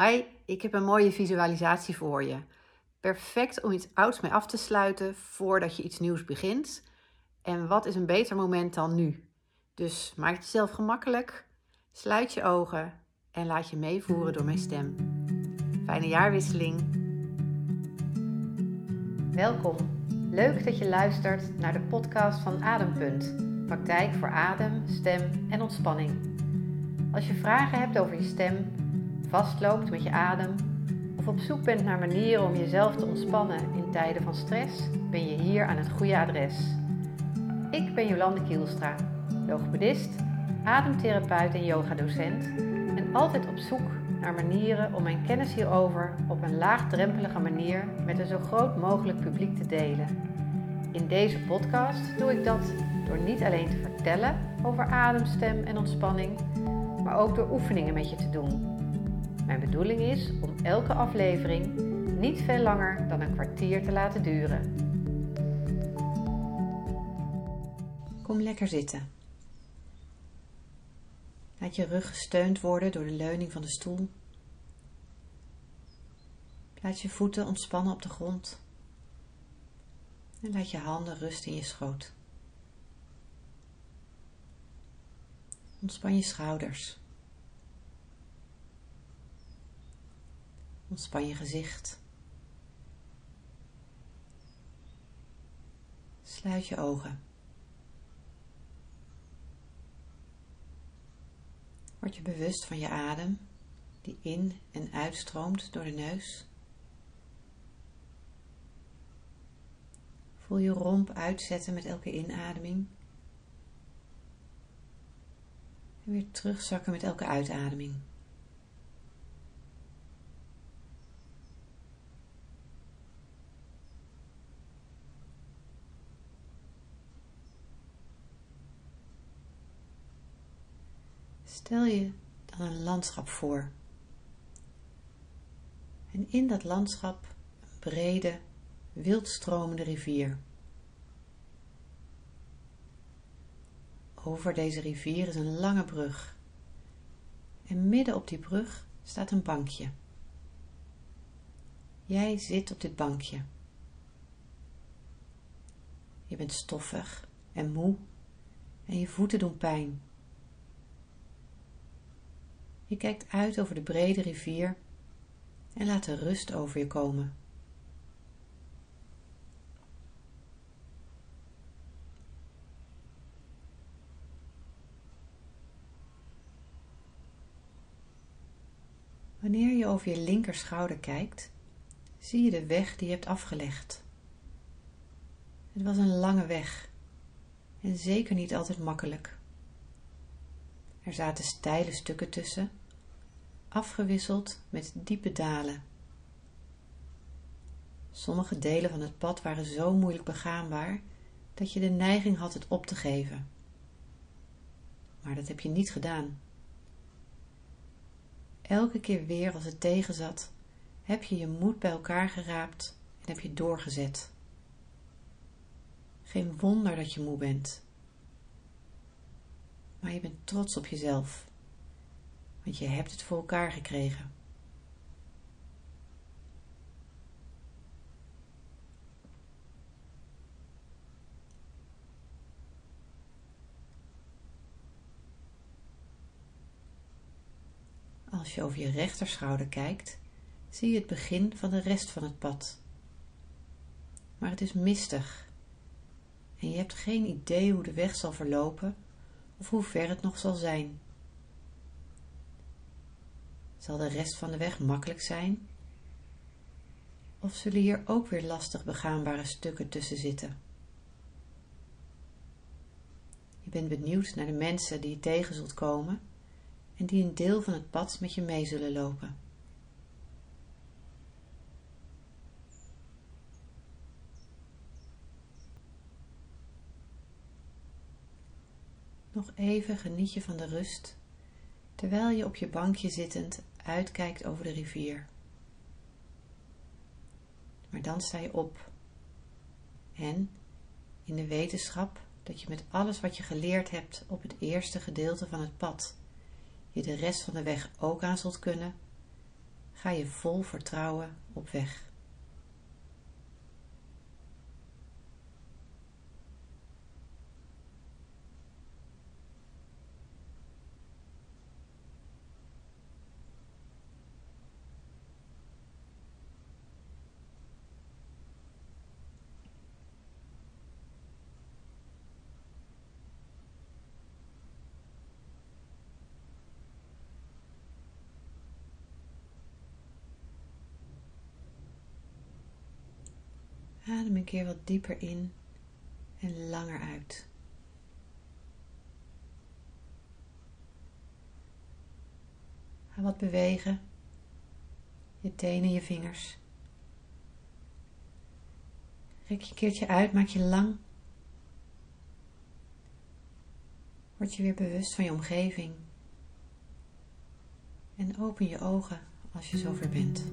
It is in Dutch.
Hi, ik heb een mooie visualisatie voor je. Perfect om iets ouds mee af te sluiten voordat je iets nieuws begint. En wat is een beter moment dan nu? Dus maak het jezelf gemakkelijk, sluit je ogen en laat je meevoeren door mijn stem. Fijne jaarwisseling. Welkom. Leuk dat je luistert naar de podcast van Adempunt. Praktijk voor adem, stem en ontspanning. Als je vragen hebt over je stem, vastloopt met je adem of op zoek bent naar manieren om jezelf te ontspannen in tijden van stress, ben je hier aan het goede adres. Ik ben Jolande Kielstra, logopedist, ademtherapeut en yogadocent en altijd op zoek naar manieren om mijn kennis hierover op een laagdrempelige manier met een zo groot mogelijk publiek te delen. In deze podcast doe ik dat door niet alleen te vertellen over adem, stem en ontspanning, maar ook door oefeningen met je te doen mijn bedoeling is om elke aflevering niet veel langer dan een kwartier te laten duren. Kom lekker zitten. Laat je rug gesteund worden door de leuning van de stoel. Laat je voeten ontspannen op de grond. En laat je handen rusten in je schoot. Ontspan je schouders. Ontspan je gezicht. Sluit je ogen. Word je bewust van je adem die in en uitstroomt door de neus. Voel je romp uitzetten met elke inademing. En weer terugzakken met elke uitademing. Stel je dan een landschap voor. En in dat landschap een brede, wildstromende rivier. Over deze rivier is een lange brug. En midden op die brug staat een bankje. Jij zit op dit bankje. Je bent stoffig en moe en je voeten doen pijn. Je kijkt uit over de brede rivier en laat de rust over je komen. Wanneer je over je linkerschouder kijkt, zie je de weg die je hebt afgelegd. Het was een lange weg en zeker niet altijd makkelijk. Er zaten steile stukken tussen, afgewisseld met diepe dalen. Sommige delen van het pad waren zo moeilijk begaanbaar dat je de neiging had het op te geven. Maar dat heb je niet gedaan. Elke keer weer als het tegenzat, heb je je moed bij elkaar geraapt en heb je doorgezet. Geen wonder dat je moe bent maar je bent trots op jezelf, want je hebt het voor elkaar gekregen. Als je over je rechterschouder kijkt, zie je het begin van de rest van het pad. Maar het is mistig en je hebt geen idee hoe de weg zal verlopen of hoe ver het nog zal zijn. Zal de rest van de weg makkelijk zijn? Of zullen hier ook weer lastig begaanbare stukken tussen zitten? Je bent benieuwd naar de mensen die je tegen zult komen en die een deel van het pad met je mee zullen lopen. Nog even geniet je van de rust, terwijl je op je bankje zittend uitkijkt over de rivier. Maar dan sta je op en, in de wetenschap dat je met alles wat je geleerd hebt op het eerste gedeelte van het pad, je de rest van de weg ook aan zult kunnen, ga je vol vertrouwen op weg. Adem een keer wat dieper in en langer uit. Ga wat bewegen. Je tenen, je vingers. Rek je keertje uit, maak je lang. Word je weer bewust van je omgeving. En open je ogen als je zover bent.